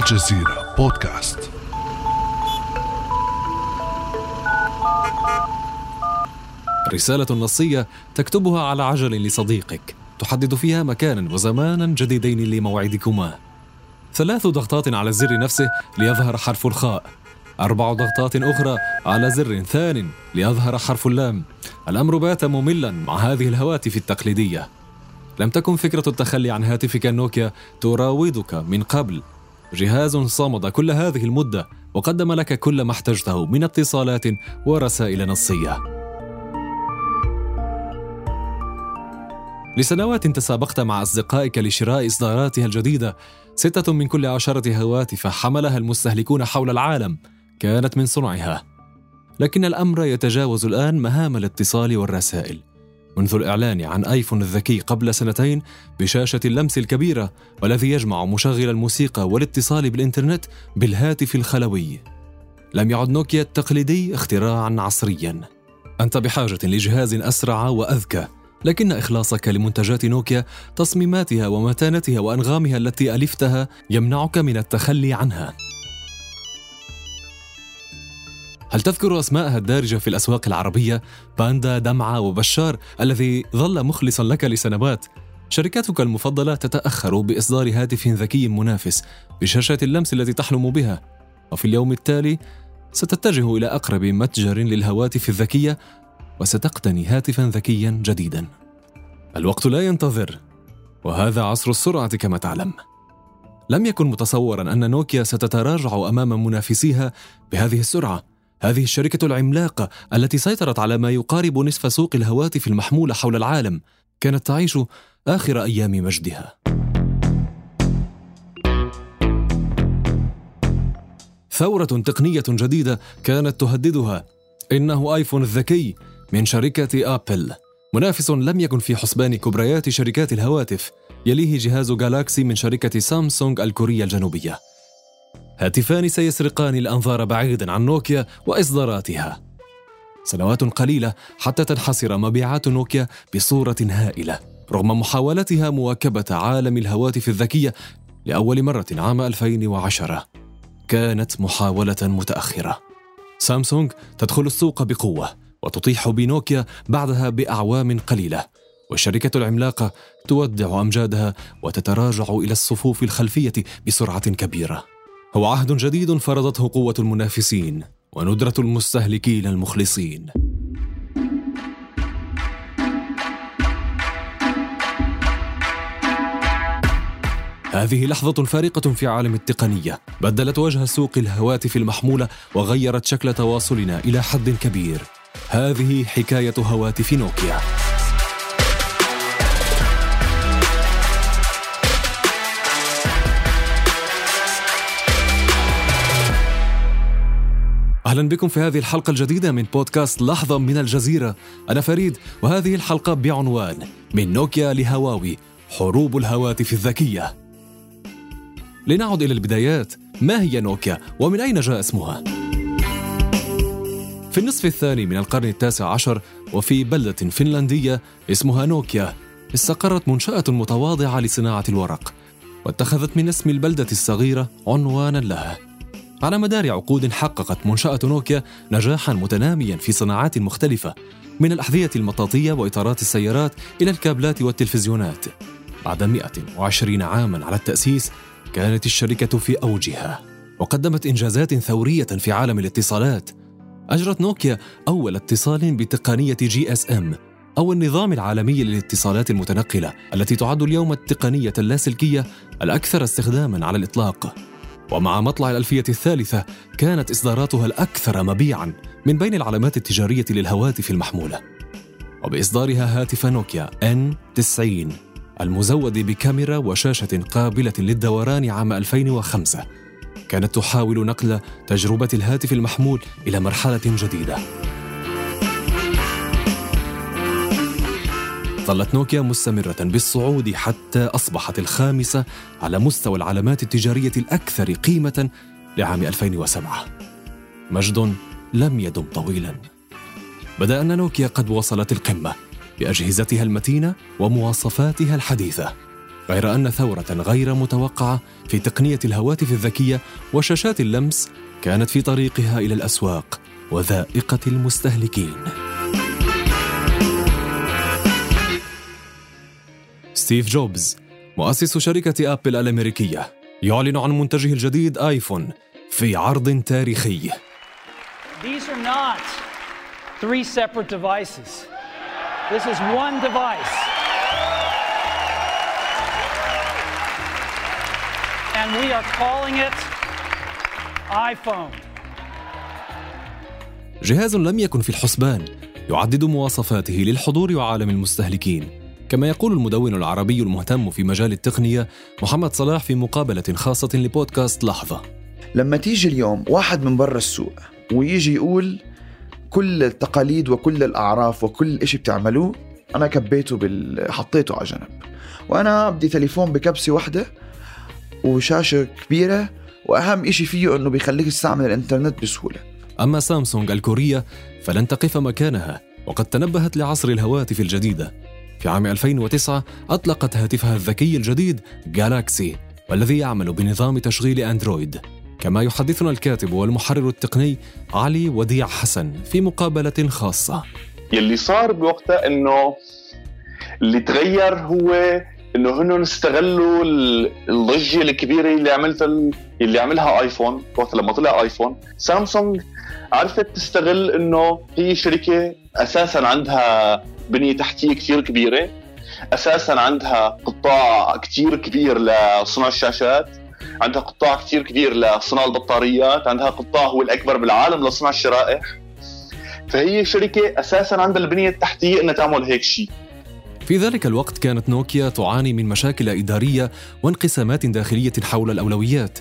الجزيرة بودكاست. رسالة نصية تكتبها على عجل لصديقك. تحدد فيها مكانا وزمانا جديدين لموعدكما. ثلاث ضغطات على الزر نفسه ليظهر حرف الخاء. أربع ضغطات أخرى على زر ثان ليظهر حرف اللام. الأمر بات مملا مع هذه الهواتف التقليدية. لم تكن فكرة التخلي عن هاتفك النوكيا تراودك من قبل. جهاز صمد كل هذه المدة وقدم لك كل ما احتجته من اتصالات ورسائل نصية. لسنوات تسابقت مع أصدقائك لشراء إصداراتها الجديدة ستة من كل عشرة هواتف حملها المستهلكون حول العالم كانت من صنعها لكن الأمر يتجاوز الآن مهام الاتصال والرسائل منذ الإعلان عن آيفون الذكي قبل سنتين بشاشة اللمس الكبيرة والذي يجمع مشغل الموسيقى والاتصال بالإنترنت بالهاتف الخلوي. لم يعد نوكيا التقليدي اختراعا عصريا. أنت بحاجة لجهاز أسرع وأذكى لكن إخلاصك لمنتجات نوكيا تصميماتها ومتانتها وأنغامها التي ألفتها يمنعك من التخلي عنها. هل تذكر أسماءها الدارجة في الأسواق العربية؟ باندا، دمعة وبشار الذي ظل مخلصا لك لسنوات. شركتك المفضلة تتأخر بإصدار هاتف ذكي منافس بشاشة اللمس التي تحلم بها. وفي اليوم التالي ستتجه إلى أقرب متجر للهواتف الذكية وستقتني هاتفا ذكيا جديدا. الوقت لا ينتظر وهذا عصر السرعة كما تعلم. لم يكن متصورا أن نوكيا ستتراجع أمام منافسيها بهذه السرعة. هذه الشركة العملاقة التي سيطرت على ما يقارب نصف سوق الهواتف المحمولة حول العالم كانت تعيش آخر أيام مجدها. ثورة تقنية جديدة كانت تهددها. إنه آيفون الذكي من شركة آبل. منافس لم يكن في حسبان كبريات شركات الهواتف. يليه جهاز جالاكسي من شركة سامسونج الكورية الجنوبية. هاتفان سيسرقان الأنظار بعيدا عن نوكيا وإصداراتها. سنوات قليلة حتى تنحصر مبيعات نوكيا بصورة هائلة رغم محاولتها مواكبة عالم الهواتف الذكية لأول مرة عام 2010 كانت محاولة متأخرة. سامسونج تدخل السوق بقوة وتطيح بنوكيا بعدها بأعوام قليلة والشركة العملاقة تودع أمجادها وتتراجع إلى الصفوف الخلفية بسرعة كبيرة. هو عهد جديد فرضته قوة المنافسين وندرة المستهلكين المخلصين. هذه لحظة فارقة في عالم التقنية، بدلت وجه سوق الهواتف المحمولة وغيرت شكل تواصلنا إلى حد كبير. هذه حكاية هواتف نوكيا. أهلا بكم في هذه الحلقة الجديدة من بودكاست لحظة من الجزيرة. أنا فريد وهذه الحلقة بعنوان من نوكيا لهواوي حروب الهواتف الذكية. لنعد إلى البدايات. ما هي نوكيا؟ ومن أين جاء اسمها؟ في النصف الثاني من القرن التاسع عشر وفي بلدة فنلندية اسمها نوكيا استقرت منشأة متواضعة لصناعة الورق واتخذت من اسم البلدة الصغيرة عنوانا لها. على مدار عقود حققت منشأة نوكيا نجاحا متناميا في صناعات مختلفة من الأحذية المطاطية وإطارات السيارات إلى الكابلات والتلفزيونات. بعد 120 عاما على التأسيس كانت الشركة في أوجها وقدمت إنجازات ثورية في عالم الاتصالات. أجرت نوكيا أول اتصال بتقنية GSM أو النظام العالمي للاتصالات المتنقلة التي تعد اليوم التقنية اللاسلكية الأكثر استخداما على الإطلاق. ومع مطلع الألفية الثالثة كانت إصداراتها الأكثر مبيعا من بين العلامات التجارية للهواتف المحمولة. وبإصدارها هاتف نوكيا N90 المزود بكاميرا وشاشة قابلة للدوران عام 2005 كانت تحاول نقل تجربة الهاتف المحمول إلى مرحلة جديدة. ظلت نوكيا مستمرة بالصعود حتى أصبحت الخامسة على مستوى العلامات التجارية الأكثر قيمة لعام 2007 مجد لم يدم طويلا. بدأ أن نوكيا قد وصلت القمة بأجهزتها المتينة ومواصفاتها الحديثة غير أن ثورة غير متوقعة في تقنية الهواتف الذكية وشاشات اللمس كانت في طريقها إلى الأسواق وذائقة المستهلكين. ستيف جوبز مؤسس شركة أبل الأمريكية يعلن عن منتجه الجديد آيفون في عرض تاريخي These are not three separate devices. This is one device. And we are calling it iPhone. جهاز لم يكن في الحسبان يعدد مواصفاته للحضور وعالم المستهلكين كما يقول المدون العربي المهتم في مجال التقنية محمد صلاح في مقابلة خاصة لبودكاست لحظة. لما تيجي اليوم واحد من برا السوق ويجي يقول كل التقاليد وكل الأعراف وكل إشي بتعملوه أنا كبيته بال... حطيته على جنب. وأنا بدي تليفون بكبسة واحدة وشاشة كبيرة وأهم إشي فيه أنه بيخليك تستعمل الإنترنت بسهولة. أما سامسونج الكورية فلن تقف مكانها وقد تنبهت لعصر الهواتف الجديدة. في عام 2009 أطلقت هاتفها الذكي الجديد جالاكسي والذي يعمل بنظام تشغيل أندرويد. كما يحدثنا الكاتب والمحرر التقني علي وديع حسن في مقابلة خاصة. يلي صار بوقتها إنه اللي تغير هو إنه هن استغلوا ال- الضجة الكبيرة اللي عملتها ال- اللي عملها ايفون وقت لما طلع ايفون سامسونج عرفت تستغل إنه هي شركة أساسا عندها بنية تحتية كثير كبيرة أساسا عندها قطاع كثير كبير لصنع الشاشات عندها قطاع كثير كبير لصناعة البطاريات عندها قطاع هو الأكبر بالعالم لصنع الشرائح. فهي شركة أساسا عندها البنية التحتية إنها تعمل هيك شيء. في ذلك الوقت كانت نوكيا تعاني من مشاكل إدارية وانقسامات داخلية حول الأولويات.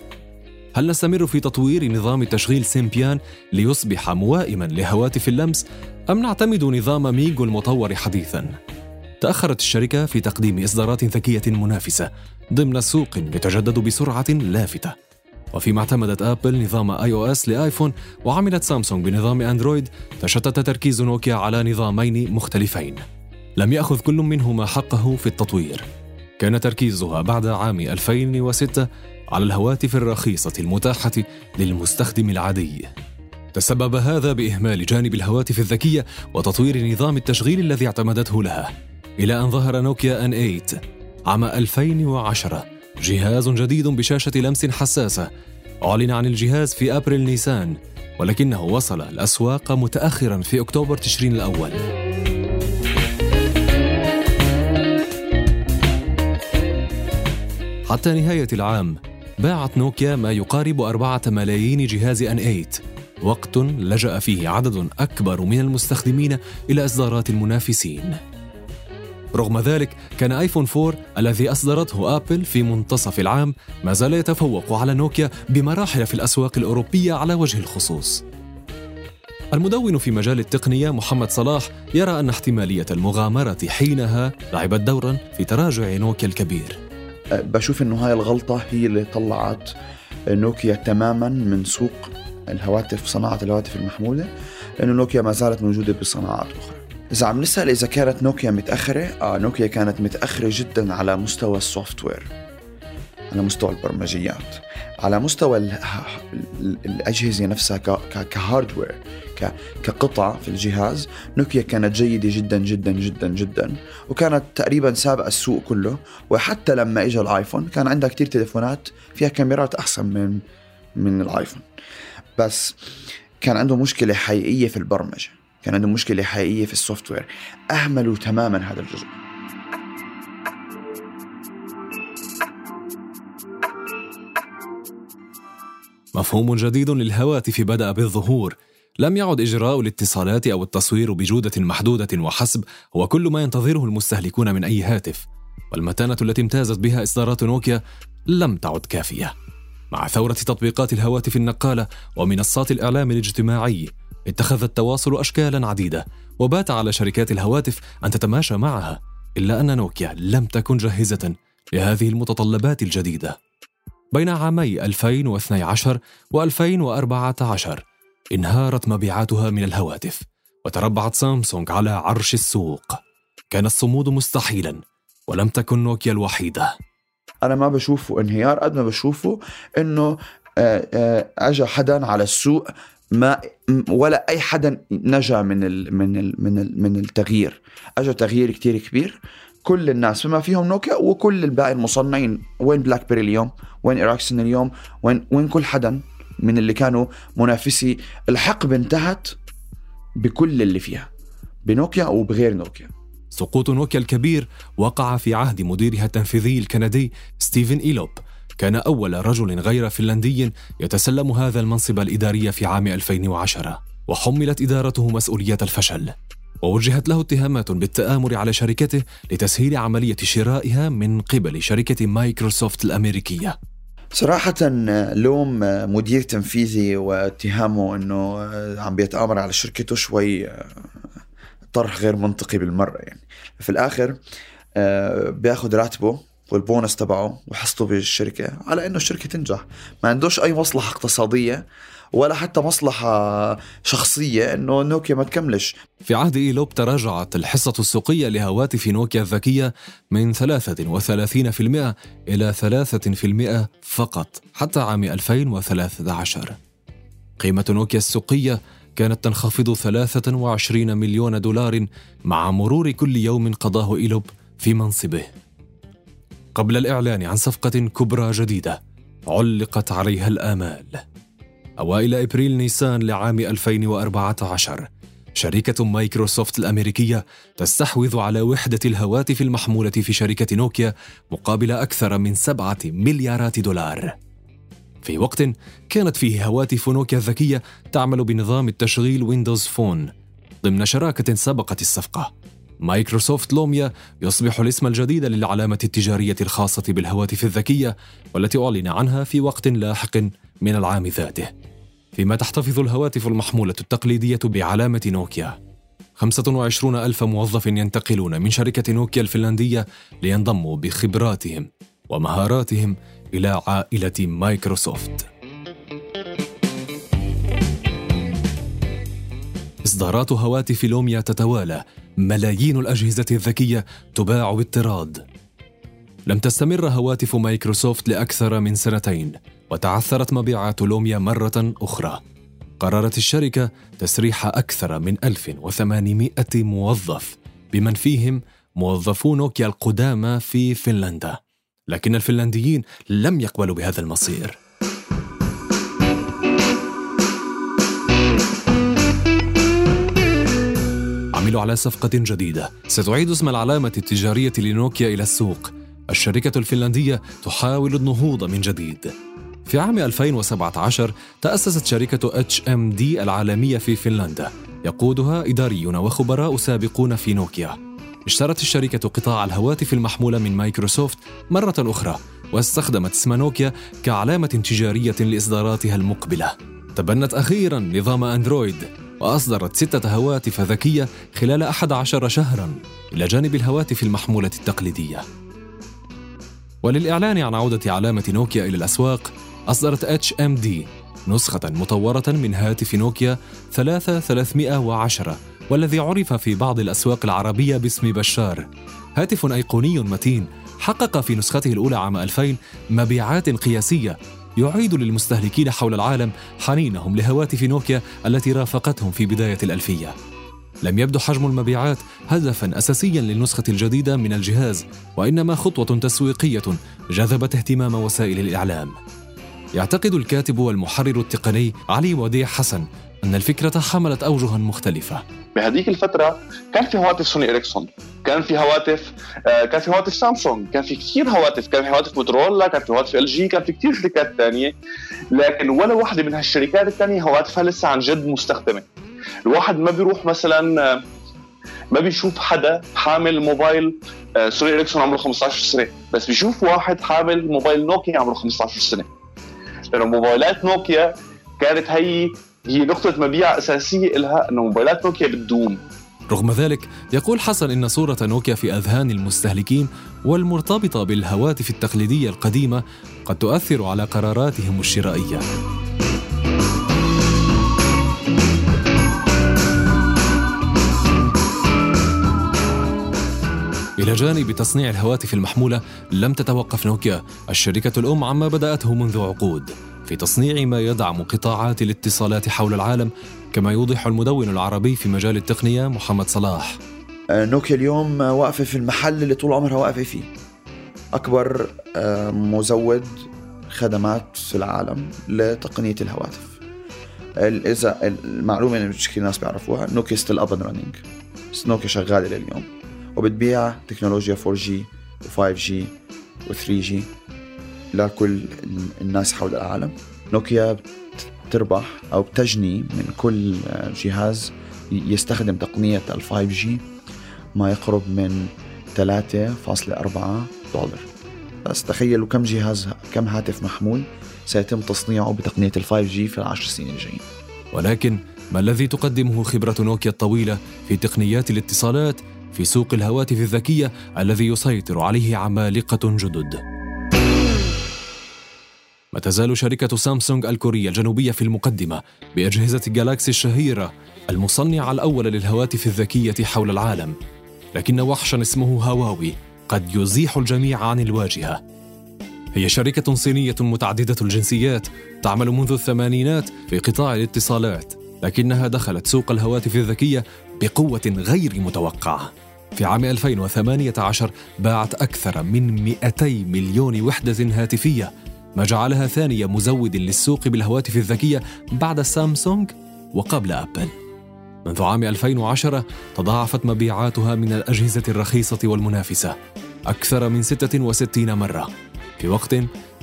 هل نستمر في تطوير نظام تشغيل سيمبيان ليصبح موائما لهواتف اللمس أم نعتمد نظام ميغو المطور حديثا؟ تأخرت الشركة في تقديم إصدارات ذكية منافسة ضمن سوق يتجدد بسرعة لافتة. وفيما اعتمدت آبل نظام iOS ل iPhone وعملت سامسونج بنظام أندرويد تشتت تركيز نوكيا على نظامين مختلفين. لم يأخذ كل منهما حقه في التطوير. كان تركيزها بعد عام 2006 على الهواتف الرخيصة المتاحة للمستخدم العادي. تسبب هذا بإهمال جانب الهواتف الذكية وتطوير نظام التشغيل الذي اعتمدته لها. إلى أن ظهر نوكيا ان 8 عام 2010 جهاز جديد بشاشة لمس حساسة. أعلن عن الجهاز في أبريل نيسان ولكنه وصل الأسواق متأخرا في أكتوبر تشرين الأول. حتى نهاية العام باعت نوكيا ما يقارب أربعة ملايين جهاز ان 8 وقت لجأ فيه عدد أكبر من المستخدمين إلى إصدارات المنافسين رغم ذلك كان آيفون 4 الذي أصدرته آبل في منتصف العام ما زال يتفوق على نوكيا بمراحل في الأسواق الأوروبية على وجه الخصوص. المدون في مجال التقنية محمد صلاح يرى أن احتمالية المغامرة حينها لعبت دورا في تراجع نوكيا الكبير. بشوف إنه هاي الغلطة هي اللي طلعت نوكيا تماما من سوق الهواتف صناعة الهواتف المحمولة لأنه نوكيا ما زالت موجودة بصناعات أخرى. إذا عم نسأل إذا كانت نوكيا متأخرة آه نوكيا كانت متأخرة جدا على مستوى ال software على مستوى البرمجيات. على مستوى ال- ال- الأجهزة نفسها ك hardware كقطع في الجهاز. نوكيا كانت جيدة جدا جدا جدا جدا وكانت تقريبا سابقة السوق كله. وحتى لما اجى الآيفون كان عندها كتير تليفونات فيها كاميرات أحسن من من الآيفون. بس كان عنده مشكلة حقيقية في البرمجة كان عنده مشكلة حقيقية في ال software أهملوا تماما هذا الجزء. مفهوم جديد للهواتف بدأ بالظهور. لم يعد إجراء الاتصالات أو التصوير بجودة محدودة وحسب هو كل ما ينتظره المستهلكون من أي هاتف. والمتانة التي امتازت بها إصدارات نوكيا لم تعد كافية. مع ثورة تطبيقات الهواتف النقالة ومنصات الإعلام الاجتماعي اتخذ التواصل أشكالا عديدة. وبات على شركات الهواتف أن تتماشى معها إلا أن نوكيا لم تكن جاهزة لهذه المتطلبات الجديدة. بين عامي 2012 و2014 انهارت مبيعاتها من الهواتف وتربعت سامسونج على عرش السوق. كان الصمود مستحيلا ولم تكن نوكيا الوحيدة. أنا ما بشوفه انهيار قد ما بشوفه إنه آه، آه، اجى حدا على السوق ما ولا أي حدا نجا من ال من ال من من التغيير. اجى تغيير كتير كبير. كل الناس بما فيهم نوكيا وكل الباقي المصنعين. وين بلاك بيري اليوم؟ وين إريكسون اليوم؟ وين وين كل حدا من اللي كانوا منافسين؟ الحقبه انتهت بكل اللي فيها بنوكيا وبغير نوكيا. سقوط نوكيا الكبير وقع في عهد مديرها التنفيذي الكندي ستيفن إيلوب. كان أول رجل غير فنلندي يتسلم هذا المنصب الإداري في عام 2010 وحملت إدارته مسؤولية الفشل. ووجهت له اتهامات بالتآمر على شركته لتسهيل عملية شرائها من قبل شركة مايكروسوفت الأمريكية. صراحة لوم مدير تنفيذي واتهامه إنه عم بيتآمر على شركته شوي طرح غير منطقي بالمرة يعني. في الآخر آه، بياخد راتبه والبونس تبعه وحصته بالشركة على إنه الشركة تنجح. ما عندوش أي مصلحة اقتصادية ولا حتى مصلحة شخصية إنه نوكيا ما تكملش. في عهد إيلوب تراجعت الحصة السوقية لهواتف نوكيا الذكية من 33% إلى 3% فقط حتى عام 2013 قيمة نوكيا السوقية كانت تنخفض 23 مليون دولار مع مرور كل يوم قضاه إيلوب في منصبه. قبل الإعلان عن صفقة كبرى جديدة علقت عليها الآمال. أوائل إبريل نيسان لعام 2014 شركة مايكروسوفت الأمريكية تستحوذ على وحدة الهواتف المحمولة في شركة نوكيا مقابل أكثر من سبعة مليارات دولار. في وقت كانت فيه هواتف نوكيا الذكية تعمل بنظام التشغيل ويندوز فون ضمن شراكة سبقت الصفقة. مايكروسوفت لوميا يصبح الاسم الجديد للعلامة التجارية الخاصة بالهواتف الذكية والتي أعلن عنها في وقت لاحق من العام ذاته. فيما تحتفظ الهواتف المحمولة التقليدية بعلامة نوكيا. 25 ألف موظف ينتقلون من شركة نوكيا الفنلندية لينضموا بخبراتهم ومهاراتهم إلى عائلة مايكروسوفت. إصدارات هواتف لوميا تتوالى. ملايين الأجهزة الذكية تباع بالطراد لم تستمر هواتف مايكروسوفت لأكثر من سنتين. وتعثرت مبيعات لوميا مرة أخرى. قررت الشركة تسريح أكثر من 1800 موظف بمن فيهم موظفو نوكيا القدامى في فنلندا. لكن الفنلنديين لم يقبلوا بهذا المصير. عملوا على صفقة جديدة. ستعيد اسم العلامة التجارية لنوكيا إلى السوق. الشركة الفنلندية تحاول النهوض من جديد. في عام 2017 تأسست شركة HMD العالمية في فنلندا. يقودها إداريون وخبراء سابقون في نوكيا. اشترت الشركة قطاع الهواتف المحمولة من مايكروسوفت مرة أخرى واستخدمت اسم نوكيا كعلامة تجارية لإصداراتها المقبلة. تبنت أخيرا نظام أندرويد وأصدرت ستة هواتف ذكية خلال 11 شهرا إلى جانب الهواتف المحمولة التقليدية. وللإعلان عن عودة علامة نوكيا إلى الأسواق أصدرت HMD نسخة مطورة من هاتف نوكيا 3310 والذي عرف في بعض الأسواق العربية باسم بشار. هاتف أيقوني متين حقق في نسخته الأولى عام 2000 مبيعات قياسية يعيد للمستهلكين حول العالم حنينهم لهواتف نوكيا التي رافقتهم في بداية الألفية. لم يبدو حجم المبيعات هدفا أساسيا للنسخة الجديدة من الجهاز وإنما خطوة تسويقية جذبت اهتمام وسائل الإعلام. يعتقد الكاتب والمحرر التقني علي وديع حسن أن الفكرة حملت أوجها مختلفة. بهذيك الفترة كان في هواتف سوني إريكسون كان في هواتف آه، كان في هواتف سامسونج كان في كثير هواتف كان في هواتف موتورولا كان في هواتف إل جي كان في كثير شركات ثانية لكن ولا واحدة من هالشركات الثانية هواتفها لسه عن جد مستخدمة. الواحد ما بيروح مثلا آه، ما بيشوف حدا حامل موبايل آه، سوني إريكسون عمره 15 سنة بس بيشوف واحد حامل موبايل نوكيا عمره 15 سنة. لأنه موبايلات نوكيا كانت هي هي نقطة مبيع أساسية لها أنه موبايلات نوكيا بتدوم. رغم ذلك يقول حسن إن صورة نوكيا في أذهان المستهلكين والمرتبطة بالهواتف التقليدية القديمة قد تؤثر على قراراتهم الشرائية. إلى جانب تصنيع الهواتف المحمولة لم تتوقف نوكيا الشركة الأم عما بدأته منذ عقود في تصنيع ما يدعم قطاعات الاتصالات حول العالم كما يوضح المدون العربي في مجال التقنية محمد صلاح. آه، نوكيا اليوم واقفة في المحل اللي طول عمرها واقفة فيه. أكبر آه، مزود خدمات في العالم لتقنية الهواتف. إذا المعلومة اللي مش كثير ناس بيعرفوها نوكيا still up running نوكيا شغالة لليوم. وبتبيع تكنولوجيا 4G و5G و3G لكل الناس حول العالم. نوكيا بتربح أو بتجني من كل جهاز يستخدم تقنية ال 5G ما يقرب من 3.4 دولار. بس تخيلوا كم جهاز كم هاتف محمول سيتم تصنيعه بتقنية ال 5G في العشر سنين الجايين. ولكن ما الذي تقدمه خبرة نوكيا الطويلة في تقنيات الاتصالات في سوق الهواتف الذكية الذي يسيطر عليه عمالقة جدد. ما تزال شركة سامسونج الكورية الجنوبية في المقدمة بأجهزة جالاكسي الشهيرة المصنع الأول للهواتف الذكية حول العالم. لكن وحشا اسمه هواوي قد يزيح الجميع عن الواجهة. هي شركة صينية متعددة الجنسيات تعمل منذ الثمانينات في قطاع الاتصالات لكنها دخلت سوق الهواتف الذكية بقوة غير متوقعة. في عام 2018 باعت أكثر من 200 مليون وحدة هاتفية ما جعلها ثاني مزود للسوق بالهواتف الذكية بعد سامسونج وقبل أبل منذ عام 2010 تضاعفت مبيعاتها من الأجهزة الرخيصة والمنافسة أكثر من 66 مرة في وقت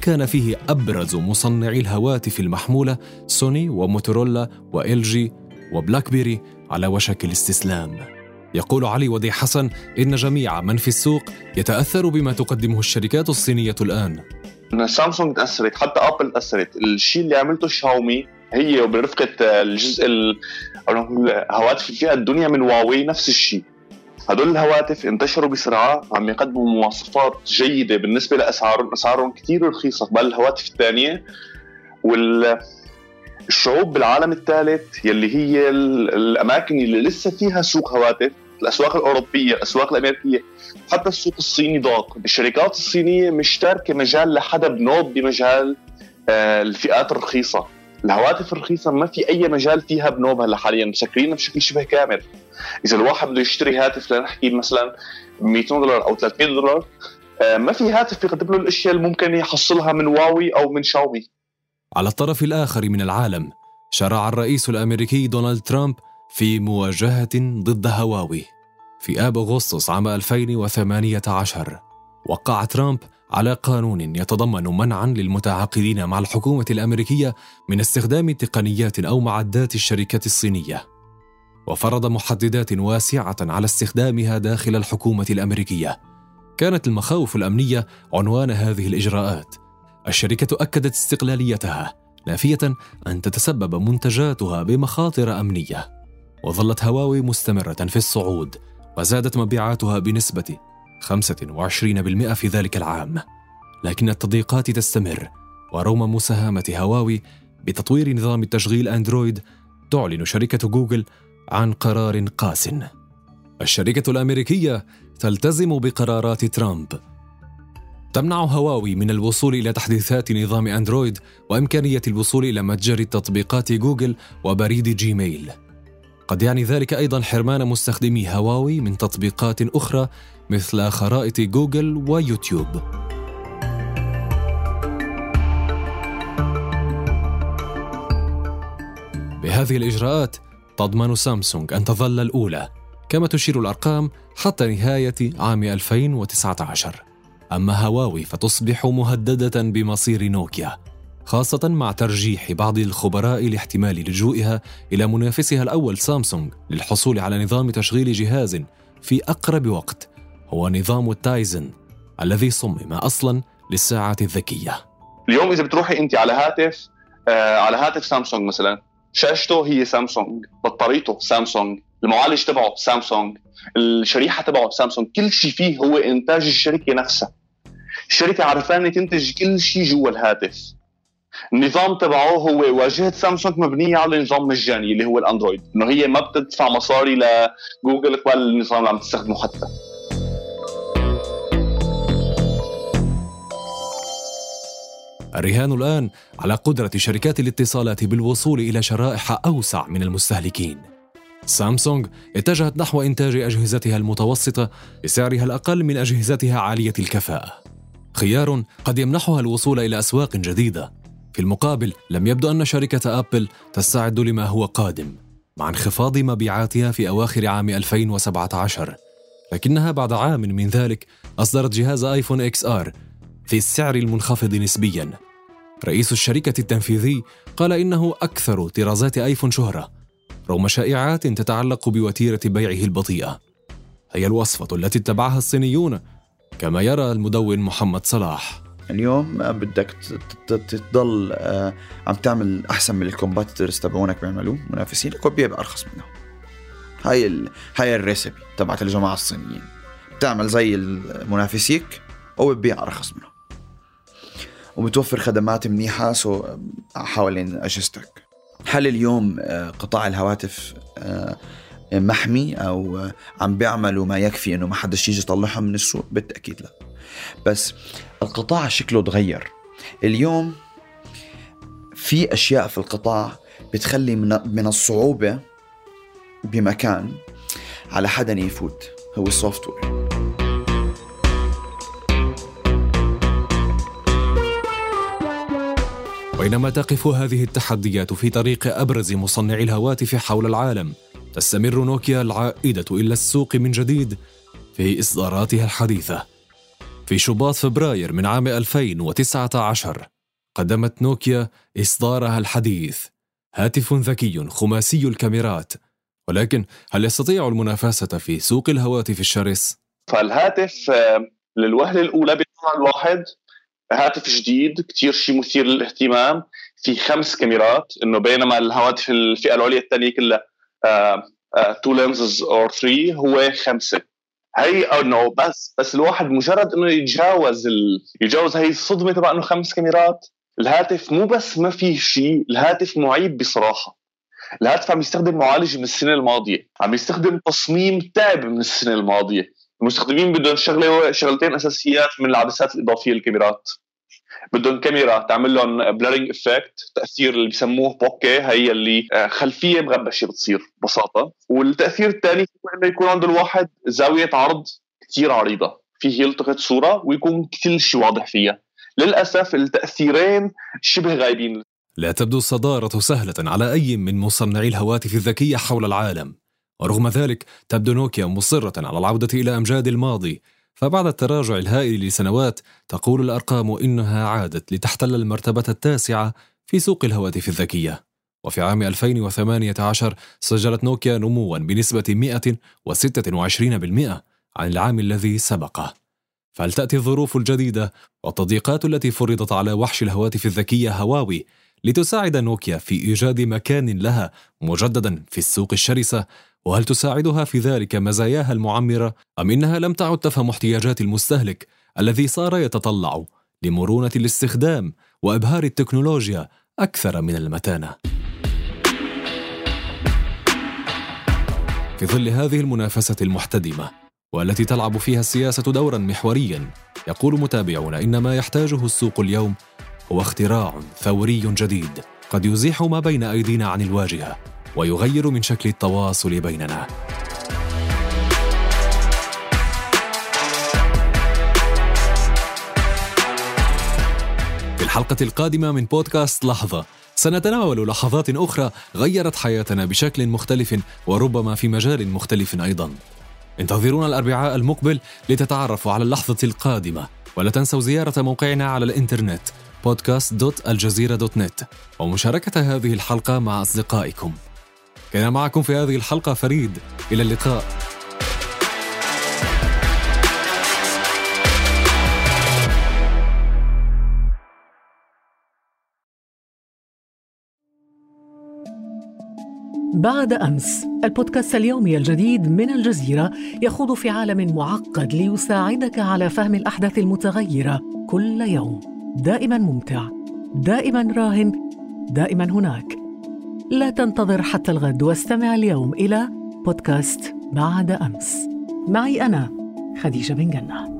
كان فيه أبرز مصنعي الهواتف المحمولة سوني وموتورولا وإل جي وبلاك بيري على وشك الاستسلام. يقول علي وديع حسن إن جميع من في السوق يتأثر بما تقدمه الشركات الصينية الآن. سامسونج تأثرت حتى أبل تأثرت. الشيء اللي عملته شاومي هي وبرفقة الجزء الهواتف الفئة الدنيا من هواوي نفس الشيء. هدول الهواتف انتشروا بسرعة عم يقدموا مواصفات جيدة بالنسبة لأسعارهم أسعارهم كثير رخيصة قبل الهواتف الثانية وال الشعوب بالعالم الثالث يلي هي الأماكن اللي لسه فيها سوق هواتف الأسواق الأوروبية الأسواق الأمريكية حتى السوق الصيني ضاق. الشركات الصينية مش تاركة مجال لحدا بنوب بمجال آه، الفئات الرخيصة. الهواتف الرخيصة ما في أي مجال فيها بنوب هلا حاليا مسكرينها بشكل شبه كامل. إذا الواحد بده يشتري هاتف لنحكي مثلا 200 دولار أو 300 دولار آه، ما في هاتف بيقدم له الأشياء اللي ممكن يحصلها من واوي أو من شاومي. على الطرف الآخر من العالم شرع الرئيس الأمريكي دونالد ترامب في مواجهة ضد هواوي. في آب أغسطس عام 2018 وقع ترامب على قانون يتضمن منعا للمتعاقدين مع الحكومة الأمريكية من استخدام تقنيات أو معدات الشركة الصينية. وفرض محددات واسعة على استخدامها داخل الحكومة الأمريكية. كانت المخاوف الأمنية عنوان هذه الإجراءات. الشركة أكدت استقلاليتها نافية أن تتسبب منتجاتها بمخاطر أمنية. وظلت هواوي مستمرة في الصعود وزادت مبيعاتها بنسبة 25% في ذلك العام. لكن التضييقات تستمر ورغم مساهمة هواوي بتطوير نظام التشغيل أندرويد تعلن شركة جوجل عن قرار قاس. الشركة الأمريكية تلتزم بقرارات ترامب. تمنع هواوي من الوصول إلى تحديثات نظام أندرويد وإمكانية الوصول إلى متجر تطبيقات جوجل وبريد جيميل. قد يعني ذلك أيضا حرمان مستخدمي هواوي من تطبيقات أخرى مثل خرائط جوجل ويوتيوب. بهذه الإجراءات تضمن سامسونج أن تظل الأولى كما تشير الأرقام حتى نهاية عام 2019 أما هواوي فتصبح مهددة بمصير نوكيا خاصة مع ترجيح بعض الخبراء لاحتمال لجوئها إلى منافسها الأول سامسونج للحصول على نظام تشغيل جهاز في أقرب وقت هو نظام التايزن الذي صمم أصلا للساعات الذكية. اليوم إذا بتروحي أنت على هاتف آه على هاتف سامسونج مثلا شاشته هي سامسونج بطاريته سامسونج المعالج تبعه سامسونج الشريحة تبعه سامسونج كل شيء فيه هو إنتاج الشركة نفسها. الشركة عرفانة تنتج كل شيء جوا الهاتف. النظام تبعه هو واجهة سامسونج مبنية على نظام مجاني اللي هو الأندرويد إنه هي ما بتدفع مصاري لجوجل قبل النظام اللي عم تستخدمه حتى. الرهان الآن على قدرة شركات الاتصالات بالوصول إلى شرائح أوسع من المستهلكين. سامسونج اتجهت نحو إنتاج أجهزتها المتوسطة بسعرها الأقل من أجهزتها عالية الكفاءة. خيار قد يمنحها الوصول إلى أسواق جديدة. في المقابل لم يبدو أن شركة أبل تستعد لما هو قادم مع انخفاض مبيعاتها في أواخر عام 2017 لكنها بعد عام من ذلك أصدرت جهاز آيفون إكس آر في السعر المنخفض نسبيا. رئيس الشركة التنفيذي قال إنه أكثر طرازات آيفون شهرة رغم شائعات تتعلق بوتيرة بيعه البطيئة. هي الوصفة التي اتبعها الصينيون كما يرى المدون محمد صلاح. اليوم بدك تضل آه، عم تعمل أحسن من ال competitors تبعونك بيعملوه منافسينك وتبيع بارخص منهم. هاي ال... هاي الريسبي تبعت الجماعة الصينيين. بتعمل زي منافسيك وبتبيع أرخص منهم. وبتوفر خدمات منيحة. سو حوالين أجهزتك. هل اليوم آه، قطاع الهواتف آه، محمي أو آه، عم بيعملوا ما يكفي إنه ما حدش يجي يطلعهم من السوق؟ بالتأكيد لا. بس القطاع شكله تغير. اليوم في أشياء في القطاع بتخلي من من الصعوبة بمكان على حدا يفوت. هو السوفت وير. بينما تقف هذه التحديات في طريق أبرز مصنعي الهواتف حول العالم تستمر نوكيا العائدة إلى السوق من جديد في إصداراتها الحديثة. في شباط فبراير من عام 2019 قدمت نوكيا إصدارها الحديث. هاتف ذكي خماسي الكاميرات. ولكن هل يستطيع المنافسة في سوق الهواتف الشرس؟ فالهاتف للوهلة الأولى بيطلع الواحد هاتف جديد كتير شيء مثير للاهتمام في خمس كاميرات إنه بينما الهواتف الفئة العليا الثانية كلها two lenses or 3 هو خمسة. هي إنه بس بس الواحد مجرد إنه يتجاوز ال... يتجاوز هي الصدمة تبع إنه خمس كاميرات. الهاتف مو بس ما فيه شيء الهاتف معيب بصراحة. الهاتف عم يستخدم معالج من السنة الماضية عم يستخدم تصميم تعب من السنة الماضية. المستخدمين بدهم شغله شغلتين أساسيات من العدسات الإضافية للكاميرات. بدهم كاميرا تعمل لهم blurring effect تأثير اللي بسموه bokeh هي اللي آه، خلفية مغبشة بتصير ببساطة. والتأثير الثاني هو إنه يكون عند الواحد زاوية عرض كثير عريضة. فيه يلتقط صورة ويكون كل شيء واضح فيها. للأسف التأثيرين شبه غايبين. لا تبدو الصدارة سهلة على أي من مصنعي الهواتف الذكية حول العالم. ورغم ذلك تبدو نوكيا مصرة على العودة إلى أمجاد الماضي. فبعد التراجع الهائل لسنوات تقول الأرقام إنها عادت لتحتل المرتبة التاسعة في سوق الهواتف الذكية. وفي عام 2018 سجلت نوكيا نموا بنسبة 126% عن العام الذي سبقه. فهل تاتي الظروف الجديدة والتضييقات التي فرضت على وحش الهواتف الذكية هواوي لتساعد نوكيا في إيجاد مكان لها مجددا في السوق الشرسة وهل تساعدها في ذلك مزاياها المعمرة أم إنها لم تعد تفهم احتياجات المستهلك الذي صار يتطلع لمرونة الاستخدام وإبهار التكنولوجيا أكثر من المتانة؟ في ظل هذه المنافسة المحتدمة والتي تلعب فيها السياسة دورا محوريا يقول متابعون إن ما يحتاجه السوق اليوم هو اختراع ثوري جديد قد يزيح ما بين أيدينا عن الواجهة. ويغير من شكل التواصل بيننا. في الحلقة القادمة من بودكاست لحظة سنتناول لحظات أخرى غيرت حياتنا بشكل مختلف وربما في مجال مختلف أيضا. انتظرونا الأربعاء المقبل لتتعرفوا على اللحظة القادمة ولا تنسوا زيارة موقعنا على الإنترنت podcast.aljazeera.net ومشاركة هذه الحلقة مع أصدقائكم. كان معكم في هذه الحلقة فريد. إلى اللقاء. بعد أمس البودكاست اليومي الجديد من الجزيرة يخوض في عالم معقد ليساعدك على فهم الأحداث المتغيرة كل يوم. دائما ممتع دائما راهن دائما هناك. لا تنتظر حتى الغد واستمع اليوم إلى بودكاست بعد أمس. معي أنا خديجة بن جنة.